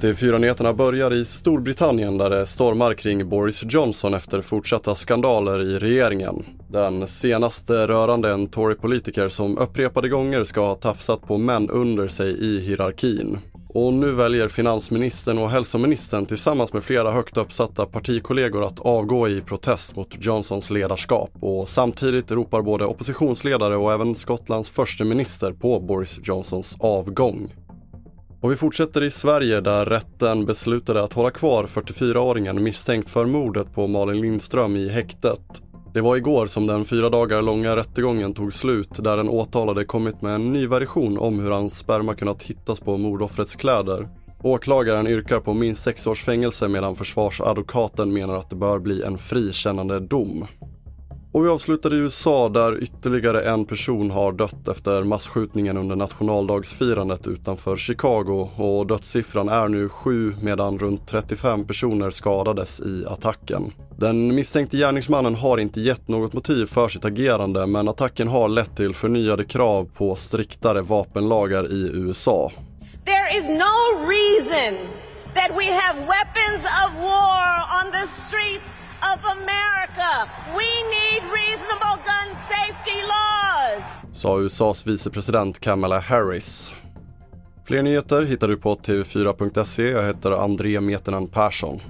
De fyra nyheterna börjar i Storbritannien där det stormar kring Boris Johnson efter fortsatta skandaler i regeringen. Den senaste rörande en Tory-politiker som upprepade gånger ska ha tafsat på män under sig i hierarkin. Och nu väljer finansministern och hälsoministern tillsammans med flera högt uppsatta partikollegor att avgå i protest mot Johnsons ledarskap och samtidigt ropar både oppositionsledare och även Skottlands förste minister på Boris Johnsons avgång. Och vi fortsätter i Sverige där rätten beslutade att hålla kvar 44-åringen misstänkt för mordet på Malin Lindström i häktet. Det var igår som den fyra dagar långa rättegången tog slut där den åtalade kommit med en ny version om hur hans sperma kunnat hittas på mordoffrets kläder. Åklagaren yrkar på minst sex års fängelse medan försvarsadvokaten menar att det bör bli en frikännande dom. Och vi avslutar i USA där ytterligare en person har dött efter massskjutningen under nationaldagsfirandet utanför Chicago och dödssiffran är nu sju medan runt 35 personer skadades i attacken. Den misstänkte gärningsmannen har inte gett något motiv för sitt agerande men attacken har lett till förnyade krav på striktare vapenlagar i USA. There is no reason that we have weapons of war on the streets of America. We Sa USAs vicepresident Kamala Harris. Fler nyheter hittar du på tv4.se. Jag heter André Metenen Persson.